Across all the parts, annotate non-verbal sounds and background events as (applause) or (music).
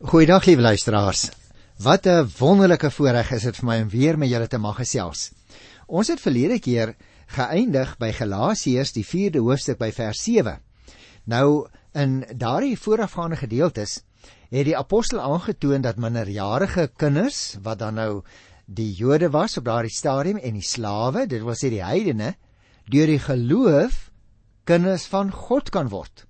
Goeiedag lieve luisteraars. Wat 'n wonderlike voorreg is dit vir my om weer met julle te mag gesels. Ons het verlede keer geëindig by Galasiërs die 4de hoofstuk by vers 7. Nou in daardie voorafgaande gedeeltes het die apostel aangetoon dat minderjarige kinders wat dan nou die Jode was op daardie stadium en die slawe, dit wil sê die heidene, deur die geloof kinders van God kan word.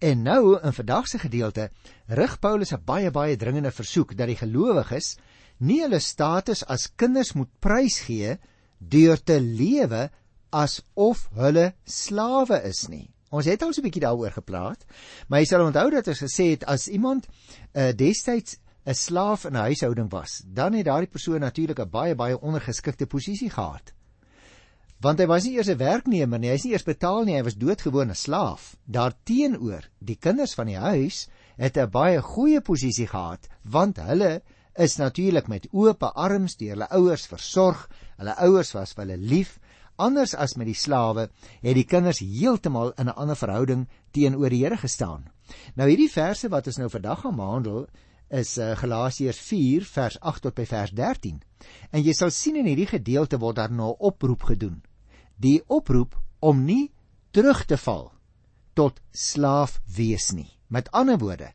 En nou in vandag se gedeelte rig Paulus 'n baie baie dringende versoek dat die gelowiges nie hulle status as kinders moet prysgee deur te lewe asof hulle slawe is nie. Ons het al so 'n bietjie daaroor gepraat, maar jy sal onthou dat ons gesê het as iemand uh, destyds 'n slaaf in 'n huishouding was, dan het daardie persoon natuurlik 'n baie baie ondergeskikte posisie gehad want hy was nie eers 'n werknemer nie, hy is nie eers betaal nie, hy was doodgewone slaaf. Daarteenoor, die kinders van die huis het 'n baie goeie posisie gehad, want hulle is natuurlik met oop arms deur hulle ouers versorg. Hulle ouers was vir hulle lief. Anders as met die slawe, het die kinders heeltemal in 'n ander verhouding teenoor die Here gestaan. Nou hierdie verse wat ons nou vandag gaan behandel, is uh, Galasiërs 4 vers 8 tot by vers 13. En jy sal sien in hierdie gedeelte word daar nou 'n oproep gedoen die oproep om nie terug te val tot slaaf wees nie. Met ander woorde,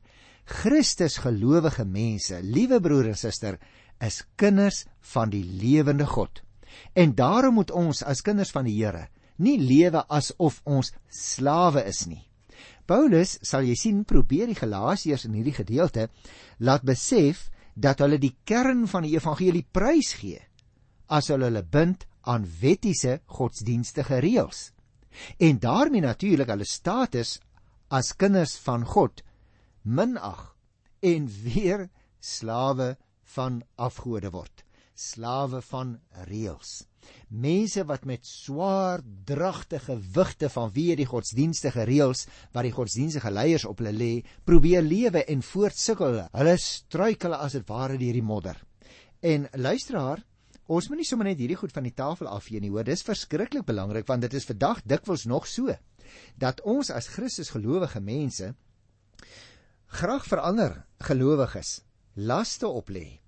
Christus gelowige mense, liewe broer en suster, is kinders van die lewende God. En daarom moet ons as kinders van die Here nie lewe asof ons slawe is nie. Paulus, sal jy sien, probeer die Galasiërs in hierdie gedeelte laat besef dat hulle die kern van die evangelie prys gee as hulle hulle bind aan wettiese godsdienstige reëls. En daarmee natuurlik hulle status as kinders van God minag en weer slawe van afgode word slawe van reëls. Mense wat met swaar dragtige wigte vanweë die godsdienstige reëls wat die godsdienstige leiers op hulle lê probeer lewe en voortsukkel hulle. Struikel as dit ware deur die modder. En luisteraar Ons moet nie sommer net hierdie goed van die tafel afvee nie, hoor. Dis verskriklik belangrik want dit is vandag dikwels nog so dat ons as Christus gelowige mense graag verander gelowiges laste oplê.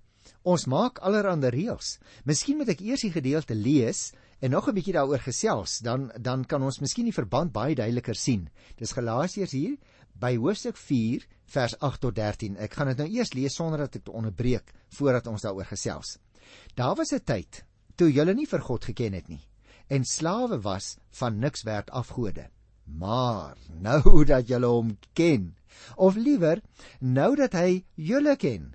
Ons maak allerlei reëls. Miskien moet ek eers die gedeelte lees en nog 'n bietjie daaroor gesels, dan dan kan ons miskien die verband baie duideliker sien. Dis Galasiërs hier by hoofstuk 4 vers 8 tot 13. Ek gaan dit nou eers lees sonder dat ek onderbreek voordat ons daaroor gesels. Daar was 'n tyd toe julle nie vir God geken het nie en slawe was van niks werd afgode. Maar nou (laughs) dat julle hom ken, of liewer nou dat hy julle ken,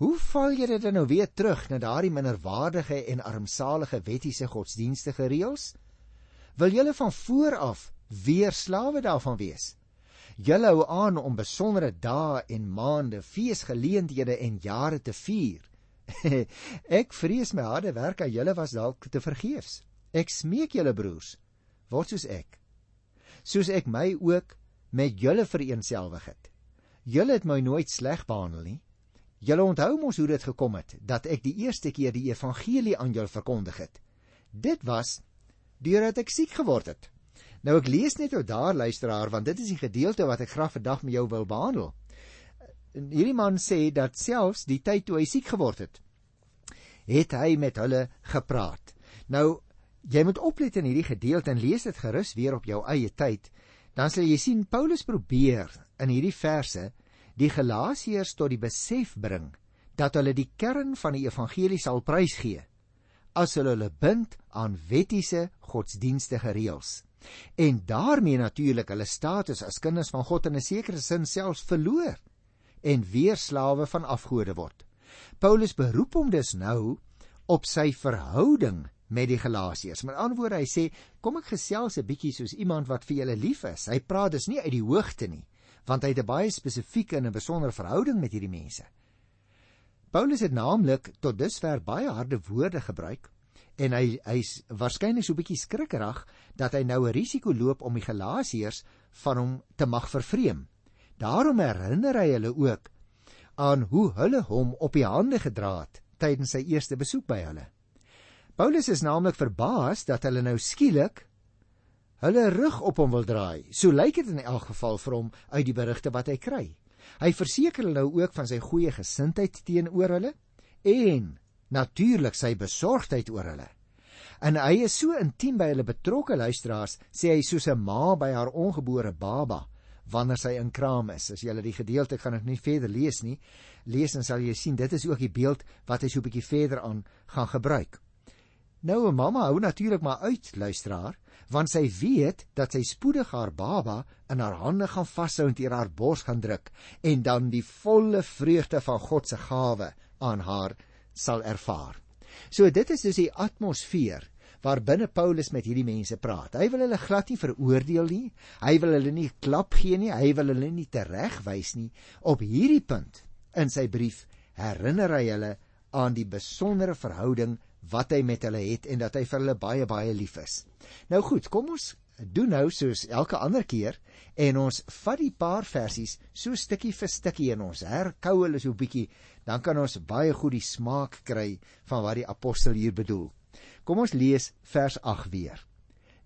hoe val julle dan nou weer terug na daardie minderwaardige en armsalige wettiese godsdienstige reëls? Wil julle van voor af weer slawe daarvan wees? Julle hou aan om besondere dae en maande, feesgeleenthede en jare te vier (laughs) ek vrees my harde werk aan julle was dalk te vergeefs. Ek smeek julle broers, word soos ek. Soos ek my ook met julle vereensgewig het. Julle het my nooit sleg behandel nie. Julle onthou mos hoe dit gekom het dat ek die eerste keer die evangelie aan julle verkondig het. Dit was deurdat ek siek geword het. Nou ek lees net ou daar luisteraar want dit is die gedeelte wat ek graag vandag met jou wil behandel. Hierdie man sê dat selfs die tyd toe hy siek geword het, het hy met hulle gepraat. Nou, jy moet oplet in hierdie gedeelte en lees dit gerus weer op jou eie tyd, dan sal jy sien Paulus probeer in hierdie verse die Galasiërs tot die besef bring dat hulle die kern van die evangelie sal prysgee as hulle hulle bind aan wettiese godsdienstige reëls en daarmee natuurlik hulle status as kinders van God in 'n sekere sin selfs verloor en weer slawe van afgode word. Paulus beroep hom dus nou op sy verhouding met die Galasiërs. Met ander woorde, hy sê, kom ek gesels 'n bietjie soos iemand wat vir julle lief is. Hy praat dus nie uit die hoogte nie, want hy het 'n baie spesifieke en 'n besondere verhouding met hierdie mense. Paulus het naamlik tot dusver baie harde woorde gebruik en hy hy's waarskynlik so 'n bietjie skrikkerig dat hy nou 'n risiko loop om die Galasiërs van hom te mag vervreem. Daarom herinner hy hulle ook aan hoe hulle hom op die hande gedra het tydens sy eerste besoek by hulle. Paulus is naamlik verbaas dat hulle nou skielik hulle rug op hom wil draai. So lyk dit in elk geval vir hom uit die berigte wat hy kry. Hy verseker hulle nou ook van sy goeie gesindheid teenoor hulle en natuurlik sy besorgdheid oor hulle. En hy is so intiem by hulle betrokke luisteraars, sê hy soos 'n ma by haar ongebore baba wanneer sy in kraam is. As jy die gedeelte gaan ek nie verder lees nie. Lees en sal jy sien dit is ook die beeld wat hy so 'n bietjie verder aan gaan gebruik. Nou 'n mamma hou natuurlik maar uit luisteraar, want sy weet dat sy spoedig haar baba in haar hande gaan vashou en teen haar bors gaan druk en dan die volle vreugde van God se gawe aan haar sal ervaar. So dit is dus die atmosfeer waar binne Paulus met hierdie mense praat. Hy wil hulle glad nie veroordeel nie. Hy wil hulle nie klap gee nie. Hy wil hulle nie teregwys nie. Op hierdie punt in sy brief herinner hy hulle aan die besondere verhouding wat hy met hulle het en dat hy vir hulle baie baie lief is. Nou goed, kom ons doen nou soos elke ander keer en ons vat die paar versies so stukkie vir stukkie en ons herkou hulle so bietjie, dan kan ons baie goed die smaak kry van wat die apostel hier bedoel. Kom ons lees vers 8 weer.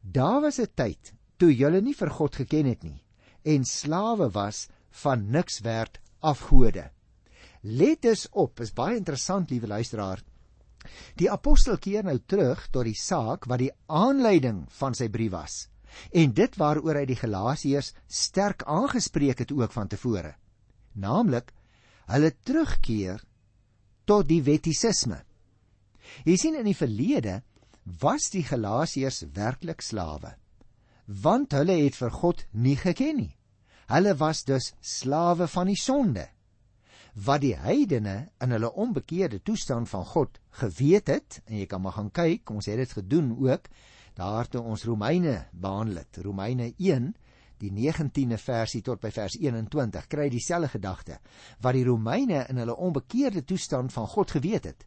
Daar was 'n tyd toe julle nie vir God geken het nie en slawe was van niks werd afgode. Let dus op, is baie interessant liewe luisteraar. Die apostel keer nou terug tot die saak wat die aanleiding van sy brief was en dit waaroor hy die Galasiërs sterk aangespreek het ook van tevore. Naamlik hulle terugkeer tot die wettisisme. Jy sien in die verlede was die Galasiërs werklik slawe want hulle het vir God nie geken nie. Hulle was dus slawe van die sonde wat die heidene in hulle onbekeerde toestand van God geweet het en jy kan maar gaan kyk ons het dit gedoen ook daar toe ons Romeine behandel het Romeine 1 die 19de versie tot by vers 21 kry dieselfde gedagte. Wat die Romeine in hulle onbekeerde toestand van God geweet het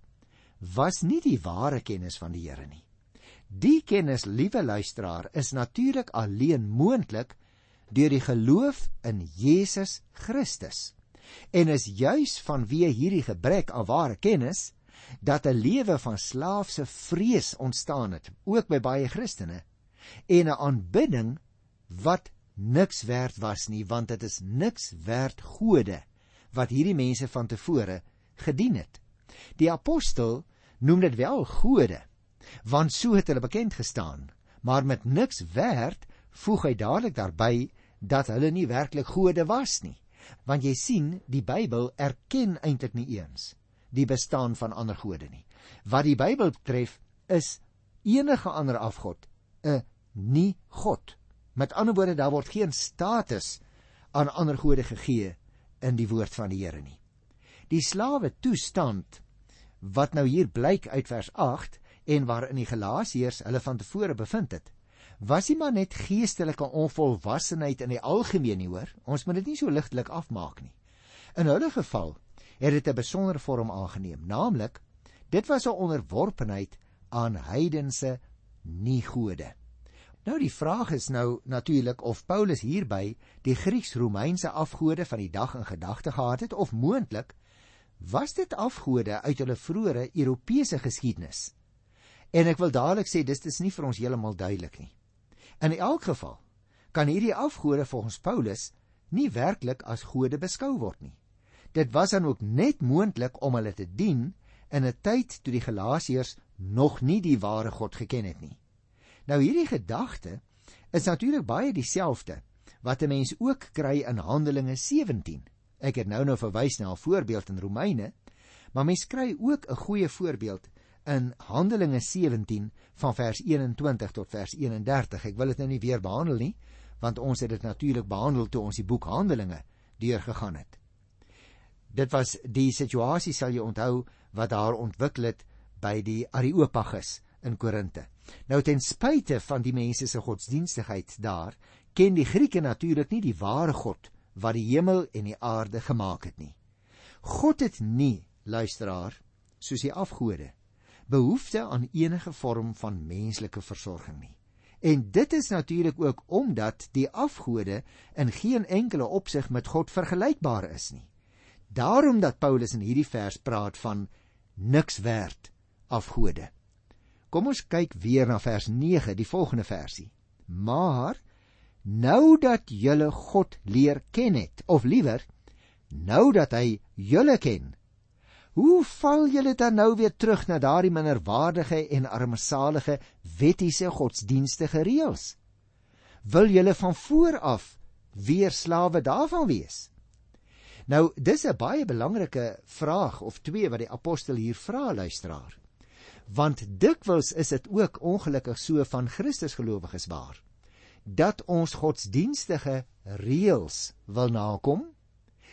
was nie die ware kennis van die Here nie. Die kennis liewe luisteraar is natuurlik alleen moontlik deur die geloof in Jesus Christus. En is juis vanweë hierdie gebrek aan ware kennis dat 'n lewe van slaafse vrees ontstaan het ook by baie Christene en 'n aanbidding wat niks werd was nie want dit is niks werd gode wat hierdie mense van tevore gedien het. Die apostel noem dit wel gode want so het hulle bekend gestaan maar met niks werd voeg hy dadelik daarby dat hulle nie werklik gode was nie want jy sien die Bybel erken eintlik nie eens die bestaan van ander gode nie. Wat die Bybel betref is enige ander afgod 'n nie god. Met ander woorde daar word geen status aan ander gode gegee in die woord van die Here nie. Die slawe toestand wat nou hier blyk uit vers 8 en waarin die Galasiërs hulle van tevore bevind het, was nie maar net geestelike onvolwassenheid in die algemeen nie hoor ons moet dit nie so ligtelik afmaak nie in hulle geval het dit 'n besondere vorm aangeneem naamlik dit was 'n onderworpenheid aan heidense nie gode nou die vraag is nou natuurlik of Paulus hierby die Grieks-Romeinse afgode van die dag in gedagte gehad het of moontlik was dit afgode uit hulle vroeëre Europese geskiedenis en ek wil dadelik sê dis dis nie vir ons heeltemal duidelik nie. In elk geval kan hierdie afgode volgens Paulus nie werklik as gode beskou word nie. Dit was dan ook net moontlik om hulle te dien in 'n tyd toe die Galasiërs nog nie die ware God geken het nie. Nou hierdie gedagte is natuurlik baie dieselfde wat 'n mens ook kry in Handelinge 17. Ek het nou nou verwys na 'n voorbeeld in Romeine, maar mens kry ook 'n goeie voorbeeld in Handelinge 17 van vers 21 tot vers 31. Ek wil dit nou nie weer behandel nie, want ons het dit natuurlik behandel toe ons die boek Handelinge deurgegaan het. Dit was die situasie sal jy onthou wat daar ontwikkel het by die Areopagus in Korinte. Nou ten spyte van die mense se godsdienstigheid daar, ken die Grieke natuurlik nie die ware God wat die hemel en die aarde gemaak het nie. God het nie, luisteraar, soos die afgode behoefte aan enige vorm van menslike versorging nie. En dit is natuurlik ook omdat die afgode in geen enkele opsig met God vergelykbaar is nie. Daarom dat Paulus in hierdie vers praat van niks werd afgode. Kom ons kyk weer na vers 9, die volgende versie. Maar nou dat julle God leer ken het, of liewer nou dat hy julle ken, hoe val julle dan nou weer terug na daardie minderwaardige en armsalige wettiese godsdienstige reëls? Wil julle van voor af weer slawe daarvan wees? Nou, dis 'n baie belangrike vraag of twee wat die apostel hier vra luisteraar. Want dikwels is dit ook ongelukkig so van Christusgelowiges waar dat ons godsdienstige reëls wil nakom.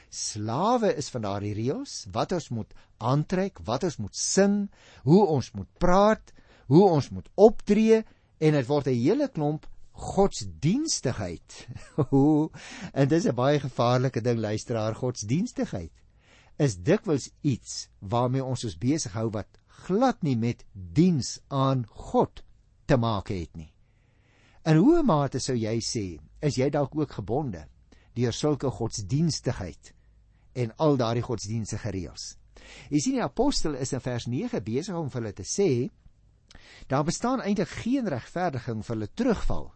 Slawe is van daardie reëls wat ons moet aantrek, wat ons moet sing, hoe ons moet praat, hoe ons moet optree en dit word 'n hele klomp godsdienstigheid. (laughs) en dis 'n baie gevaarlike ding luisteraar, godsdienstigheid is dikwels iets waarmee ons ons besig hou wat glad nie met diens aan God te maak het nie. In hoe mate sou jy sê, is jy dalk ook gebonde deur sulke godsdienstigheid en al daardie godsdienstige reëls? Jy sien die apostel is in vers 9 besig om vir hulle te sê daar bestaan eintlik geen regverdiging vir hulle terugval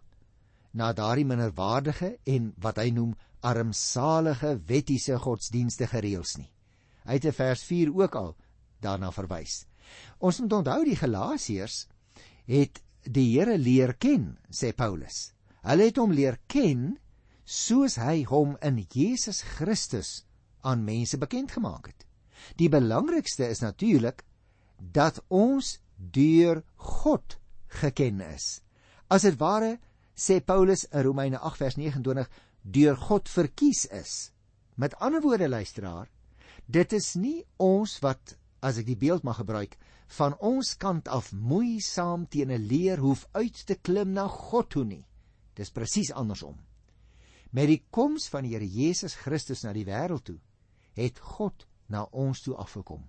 na daardie minderwaardige en wat hy noem armsalige wettiese godsdienstige reëls nie. Hy het in vers 4 ook al daarna verwys. Ons moet onthou die Galasiërs het die Here leer ken, sê Paulus. Hulle het hom leer ken soos hy hom in Jesus Christus aan mense bekend gemaak het. Die belangrikste is natuurlik dat ons deur God geken is. As dit ware sê Paulus in Romeine 8 vers 29 deur God verkies is. Met ander woorde luisteraar, dit is nie ons wat as ek die beeld mag gebruik, van ons kant af moeisaam teen 'n leer hoef uit te klim na God toe nie. Dis presies andersom. Met die koms van die Here Jesus Christus na die wêreld toe, het God na ons toe afgekom.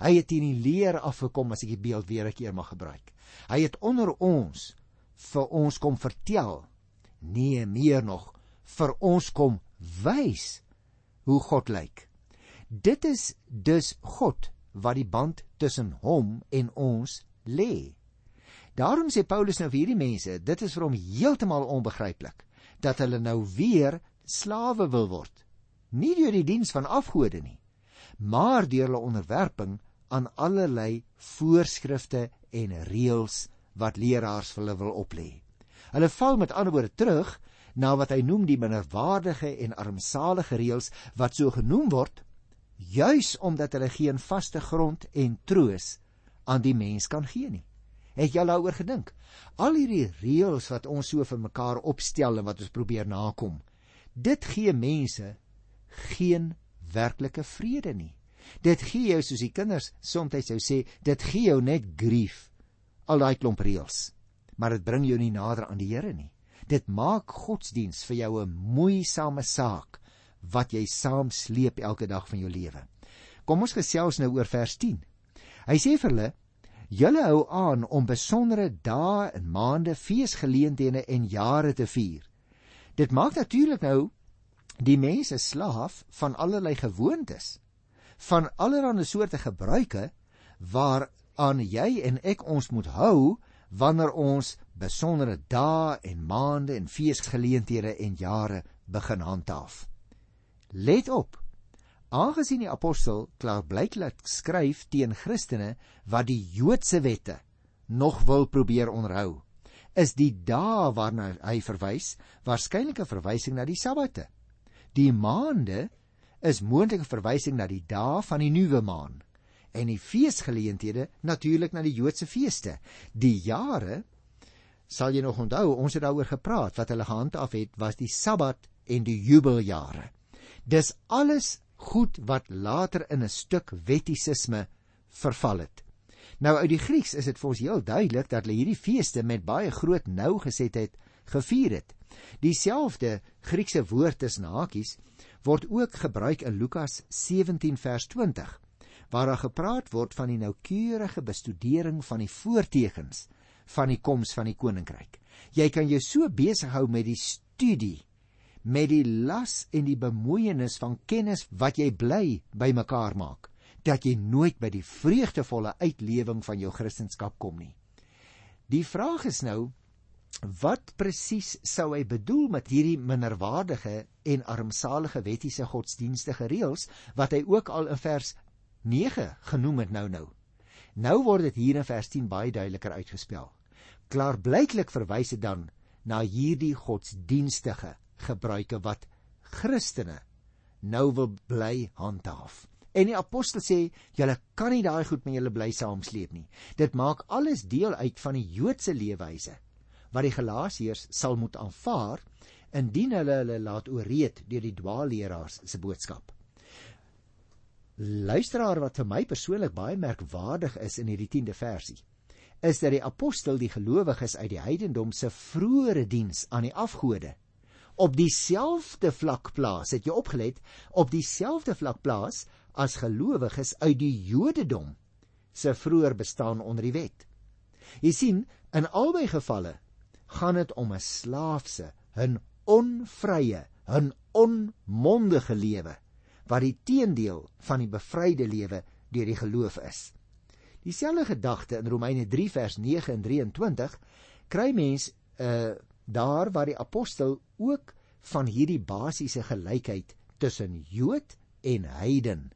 Hy het teen die leer afgekom as ek die beeld weer 'n keer mag gebruik. Hy het onder ons vir ons kom vertel, nee meer nog, vir ons kom wys hoe God lyk. Dit is dus God wat die band tussen hom en ons lê. Daarom sê Paulus nou vir hierdie mense, dit is vir hom heeltemal onbegryplik dat hulle nou weer slawe wil word. Nie deur die diens van afgode nie, maar deur hulle onderwerping aan allerlei voorskrifte en reëls wat leraars vir hulle wil oplê. Hulle val met ander woorde terug na wat hy noem die minderwaardige en armsalige reëls wat so genoem word juis omdat hulle geen vaste grond en troos aan die mens kan gee nie. Het jy daaroor gedink? Al hierdie reëls wat ons so vir mekaar opstel en wat ons probeer nakom, dit gee mense geen werklike vrede nie. Dit gee jou soos die kinders soms sou sê, dit gee jou net grief. Al daai klomp reëls, maar dit bring jou nie nader aan die Here nie. Dit maak godsdiens vir jou 'n moeisame saak wat jy saam sleep elke dag van jou lewe. Kom ons gesels nou oor vers 10. Hy sê vir hulle: "Julle hou aan om besondere dae en maande, feesgeleenthede en jare te vier." Dit maak natuurlik nou die mense slaaf van allerlei gewoontes, van allerlei soorte gebruike waaraan jy en ek ons moet hou wanneer ons besondere dae en maande en feesgeleenthede en jare begin handhaaf. Let op. Aangesien die apostel klaarblyklik skryf teen Christene wat die Joodse wette nog wil probeer onderhou, is die dae waarna hy verwys waarskynlik 'n verwysing na die Sabbate. Die maande is moontlik 'n verwysing na die dae van die nuwe maan en die feesgeleenthede natuurlik na die Joodse feeste. Die jare sal jy nog onthou, ons het daaroor gepraat wat hulle gehandhaaf het was die Sabbat en die jubeljare. Dis alles goed wat later in 'n stuk wettisisme verval het. Nou uit die Grieks is dit vir ons heel duidelik dat hulle hierdie feeste met baie groot nougesetheid gevier het. Dieselfde Griekse woord tussen hakies word ook gebruik in Lukas 17 vers 20 waar daar gepraat word van die noukeurige bestudering van die voortekens van die koms van die koninkryk. Jy kan jou so besig hou met die studie met die las en die bemoeienis van kennis wat jy bly bymekaar maak dat jy nooit by die vreugdevolle uitlewing van jou kristendom kom nie. Die vraag is nou wat presies sou hy bedoel met hierdie minderwaardige en armsalige wettiese godsdienstige reëls wat hy ook al in vers 9 genoem het nou nou. Nou word dit hier in vers 10 baie duideliker uitgespel. Klaarblyklik verwys dit dan na hierdie godsdienstige gebruike wat Christene nou wil bly handhaaf. En die apostel sê, julle kan nie daai goed met julle bly saamsleep nie. Dit maak alles deel uit van die Joodse leefwyse wat die Galasiërs sal moet aanvaar indien hulle hulle laat ooreed deur die dwaalleraars se boodskap. Luisteraar wat vir my persoonlik baie merkwaardig is in hierdie 10de versie, is dat die apostel die gelowiges uit die heidendom se vroeëre diens aan die afgode op dieselfde vlak plaas. Het jy opgelet? Op dieselfde vlak plaas as gelowiges uit die Jodendom se vroeër bestaan onder die wet. Jy sien, in albei gevalle gaan dit om 'n slaafse, 'n onvrye, 'n onmondige lewe wat die teendeel van die bevryde lewe deur die geloof is. Dieselfde gedagte in Romeine 3 vers 9 en 23 kry mens uh daar waar die apostel ook van hierdie basiese gelykheid tussen Jood en heiden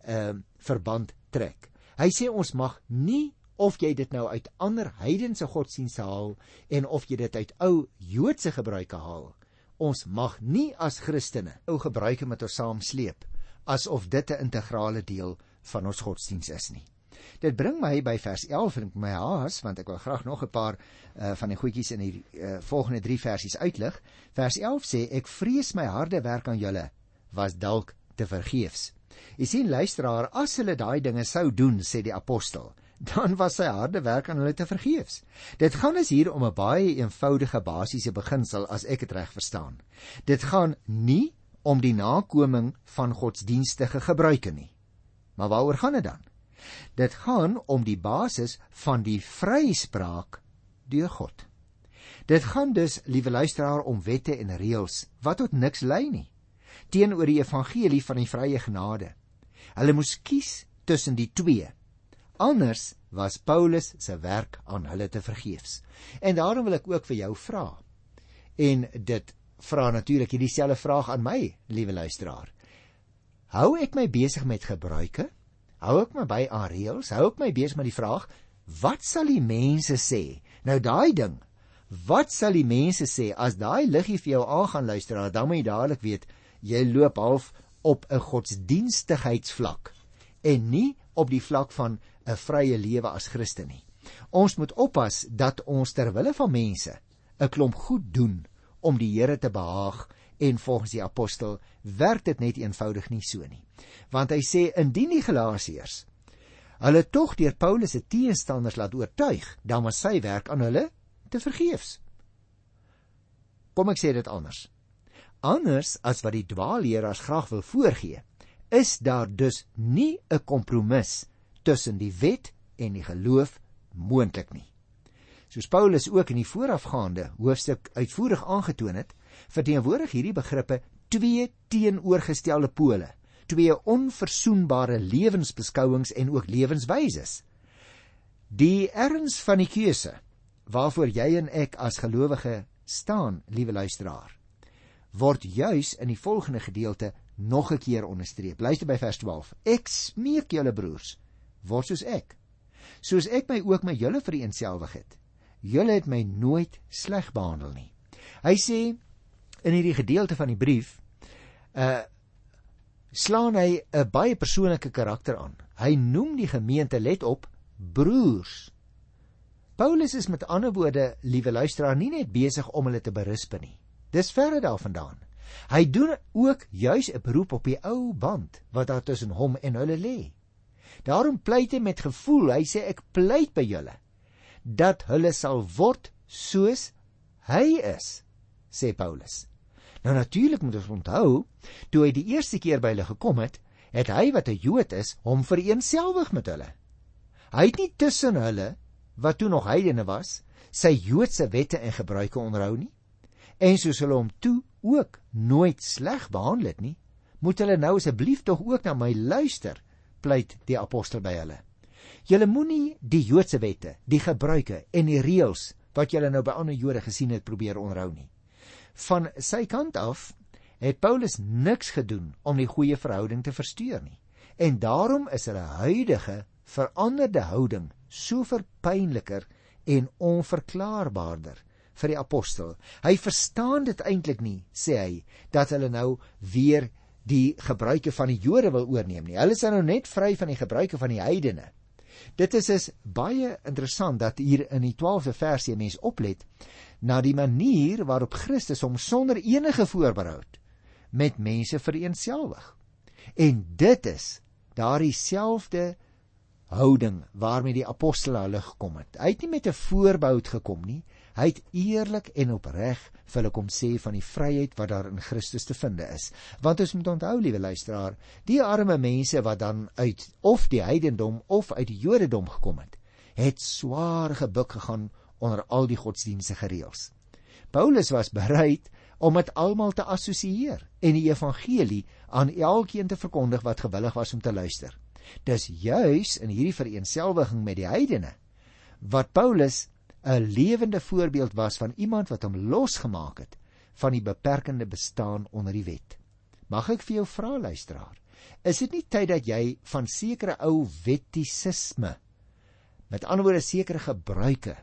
ehm uh, verband trek. Hy sê ons mag nie of jy dit nou uit ander heidense godsdienste haal en of jy dit uit ou Joodse gebruike haal. Ons mag nie as Christene ou gebruike met ons saam sleep asof dit 'n integrale deel van ons godsdiens is nie. Dit bring my by vers 11 en my haas want ek wil graag nog 'n paar uh, van die goedjies in die uh, volgende 3 versies uitlig. Vers 11 sê ek vrees my harde werk aan julle was dalk te vergeefs. Jy sien luisteraar, as hulle daai dinge sou doen, sê die apostel, dan was sy harde werk aan hulle te vergeefs. Dit gaan is hier om 'n baie eenvoudige basiese beginsel as ek dit reg verstaan. Dit gaan nie om die nakoming van godsdienstige gebruike nie. Maar waaroor gaan dit dan? Dit gaan om die basis van die vryspraak deur God. Dit gaan dus, liewe luisteraar, om wette en reëls wat tot niks lei nie teenoor die evangelie van die vrye genade. Hulle moes kies tussen die twee Anders was Paulus se werk aan hulle te vergeefs. En daarom wil ek ook vir jou vra. En dit vra natuurlik hierdie selfde vraag aan my, liewe luisteraar. Hou ek my besig met gebruike? Hou ek my by aan reëls? Hou ek my besig met die vraag wat sal die mense sê? Nou daai ding. Wat sal die mense sê as daai liggie vir jou aangaan luisteraar? Dan moet jy dadelik weet jy loop half op 'n godsdienstigheidsvlak en nie op die vlak van 'n vrye lewe as Christen nie. Ons moet oppas dat ons ter wille van mense 'n klomp goed doen om die Here te behaag en volgens die apostel werk dit net eenvoudig nie so nie. Want hy sê indien die Galasiërs hulle tog deur Paulus se teenstanders laat oortuig, dan was sy werk aan hulle te vergeefs. Kom ek sê dit anders. Anders as wat die dwaalleraars graag wil voorgee, is daar dus nie 'n kompromis tussen die wet en die geloof moontlik nie. Soos Paulus ook in die voorafgaande hoofstuk uitvoerig aangetoon het, verteenwoordig hierdie begrippe twee teenoorgestelde pole, twee onverzoenbare lewensbeskouings en ook lewenswyses. Die erns van die keuse waarvoor jy en ek as gelowige staan, liewe luisteraar, word juis in die volgende gedeelte nog 'n keer onderstreep. Luister by vers 12. Ek smeek julle broers, word soos ek. Soos ek my ook met julle vereenselwig het. Julle het my nooit sleg behandel nie. Hy sê in hierdie gedeelte van die brief, uh slaan hy 'n baie persoonlike karakter aan. Hy noem die gemeente let op broers. Paulus is met ander woorde, liewe luisteraar, nie net besig om hulle te berisp nie. Dis verre daarvandaan. Hy doen ook juis 'n beroep op die ou band wat daar tussen hom en hulle lê. Daarom pleit hy met gevoel. Hy sê ek pleit by julle dat hulle sal word soos hy is, sê Paulus. Nou natuurlik moet ons onthou, toe hy die eerste keer by hulle gekom het, het hy wat 'n Jood is, hom vereenselwig met hulle. Hy het nie tussen hulle wat toe nog heidene was, sy Joodse wette en gebruike onderhou nie. En soos hulle hom toe ook nooit sleg behandel het nie, moet hulle nou asseblief tog ook na my luister pleit die apostel by hulle. Julle moenie die Joodse wette, die gebruike en die reëls wat julle nou by ander Jode gesien het probeer onderhou nie. Van sy kant af het Paulus niks gedoen om die goeie verhouding te versteur nie. En daarom is hulle huidige veranderde houding so verpynliker en onverklaarbaarder vir die apostel. Hy verstaan dit eintlik nie, sê hy, dat hulle nou weer die gebruike van die Jode wil oorneem nie. Hulle is nou net vry van die gebruike van die heidene. Dit is is baie interessant dat hier in die 12de versie mense oplet na die manier waarop Christus hom sonder enige voorbehoud met mense vereenselwig. En dit is daardie selfde houding waarmee die apostel hulle gekom het. Hy het nie met 'n voorbehoud gekom nie. Hy het eerlik en opreg vir hulle kom sê van die vryheid wat daar in Christus te vind is. Want ons moet onthou, liewe luisteraar, die arme mense wat dan uit of die heidendom of uit die Jodendom gekom het, het swaar gebuk gegaan onder al die godsdienstige reëls. Paulus was bereid om met almal te assosieer en die evangelie aan elkeen te verkondig wat gewillig was om te luister. Dis juis in hierdie vereenselwiging met die heidene wat Paulus 'n lewende voorbeeld was van iemand wat hom losgemaak het van die beperkende bestaan onder die wet. Mag ek vir jou vra luisteraar, is dit nie tyd dat jy van sekere ou wettisisme, met ander woorde sekere gebruike,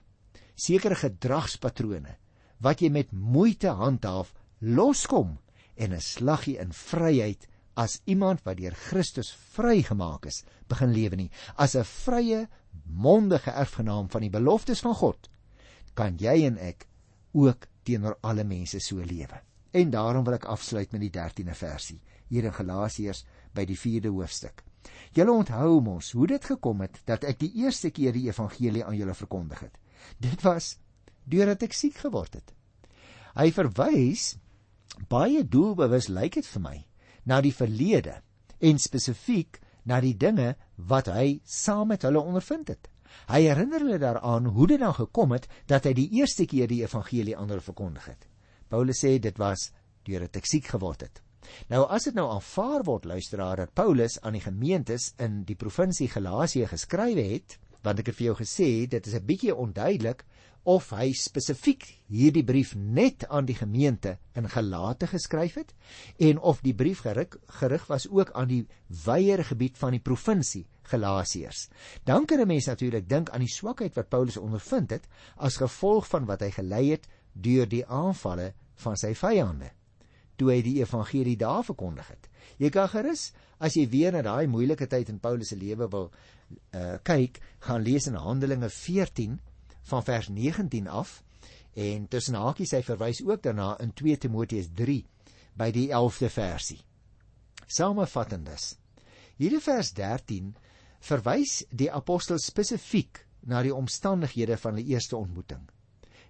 sekere gedragspatrone wat jy met moeite handhaaf, loskom en 'n slaggie in vryheid as iemand wat deur Christus vrygemaak is, begin lewe nie, as 'n vrye mondige erfgenaam van die beloftes van God, kan jy en ek ook teenoor alle mense so lewe. En daarom wil ek afsluit met die 13de versie hier in Galasiërs by die 4de hoofstuk. Julle onthou mos hoe dit gekom het dat ek die eerste keer die evangelie aan julle verkondig het. Dit was deurdat ek siek geword het. Hy verwys baie doelbewus lyk dit vir my na die verlede en spesifiek na die dinge wat hy saam met hulle ondervind het. Hy herinner hulle daaraan hoe dit dan gekom het dat hy die eerste keer die evangelie aan hulle verkondig het. Paulus sê dit was deurdat ek siek geword het. Nou as dit nou aanvaar word luisteraar dat Paulus aan die gemeentes in die provinsie Galasië geskrywe het, want ek het vir jou gesê dit is 'n bietjie onduidelik of hy spesifiek hierdie brief net aan die gemeente in Galate geskryf het en of die brief gerig, gerig was ook aan die wyeer gebied van die provinsie Galasiërs. Dan kan 'n mens natuurlik dink aan die swakheid wat Paulus ondervind het as gevolg van wat hy gelei het deur die aanvalle van sy vyande toe hy die evangelie daar verkondig het. Jy kan gerus as jy weer na daai moeilike tyd in Paulus se lewe wil uh, kyk, gaan lees in Handelinge 14 van vers 19 af en tussen hakies hy verwys ook daarna in 2 Timoteus 3 by die 11de versie. Samevattendes. Hierdie vers 13 verwys die apostel spesifiek na die omstandighede van die eerste ontmoeting.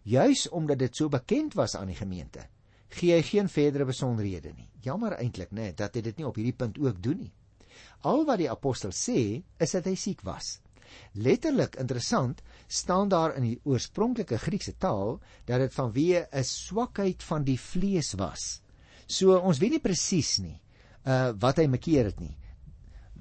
Juis omdat dit so bekend was aan die gemeente, gee hy geen verdere besonderhede nie. Jammer eintlik, né, dat hy dit nie op hierdie punt ook doen nie. Al wat die apostel sê, is dat hy siek was. Letterlik interessant staan daar in die oorspronklike Griekse taal dat dit vanweë 'n swakheid van die vlees was. So ons weet nie presies nie uh wat hy mekeer het nie.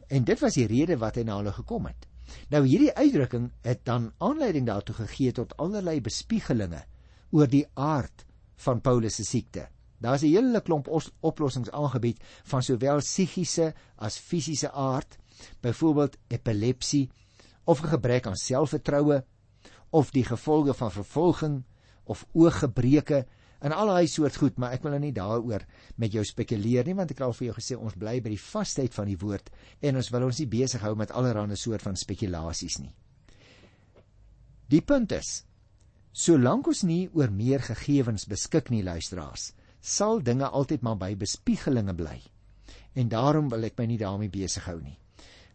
En dit was die rede wat hy na hulle gekom het. Nou hierdie uitdrukking het dan aanleiding daartoe gegee tot allerlei bespiegelinge oor die aard van Paulus se siekte. Daar's 'n hele klomp oplossings aangebied van sowel psigiese as fisiese aard, byvoorbeeld epilepsie, of 'n gebrek aan selfvertroue of die gevolge van vervolging of ooggebreke en al daai soort goed, maar ek wil nou nie daaroor met jou spekuleer nie want ek het al vir jou gesê ons bly by die vasheid van die woord en ons wil ons nie besig hou met allerlei soort van spekulasies nie. Die punt is solank ons nie oor meer gegevens beskik nie luisteraars, sal dinge altyd maar by bespiegelinge bly. En daarom wil ek my nie daarmee besig hou nie.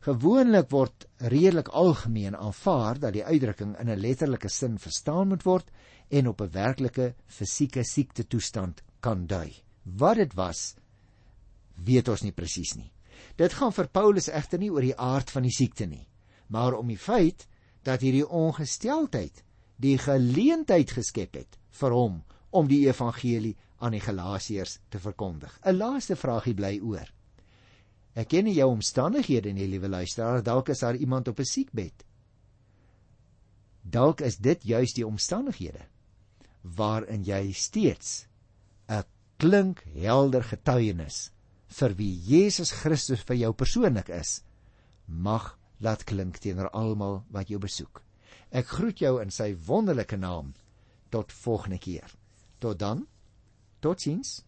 Gewoonlik word redelik algemeen aanvaar dat die uitdrukking in 'n letterlike sin verstaan moet word en op 'n werklike fisieke siekte toestand kan dui. Wat dit was, weet ons nie presies nie. Dit gaan vir Paulus egter nie oor die aard van die siekte nie, maar om die feit dat hierdie ongesteldheid die geleentheid geskep het vir hom om die evangelie aan die Galasiërs te verkondig. 'n Laaste vragie bly oor. Ek ken nie jou omstandighede nie, liewe luisteraar, dalk is daar iemand op 'n siekbed. Dalk is dit juis die omstandighede waarin jy steeds 'n klink helder getuienis vir wie Jesus Christus vir jou persoonlik is mag laat klink teenoor almal wat jou besoek. Ek groet jou in sy wonderlike naam. Tot volgende keer. Tot dan. Totsiens.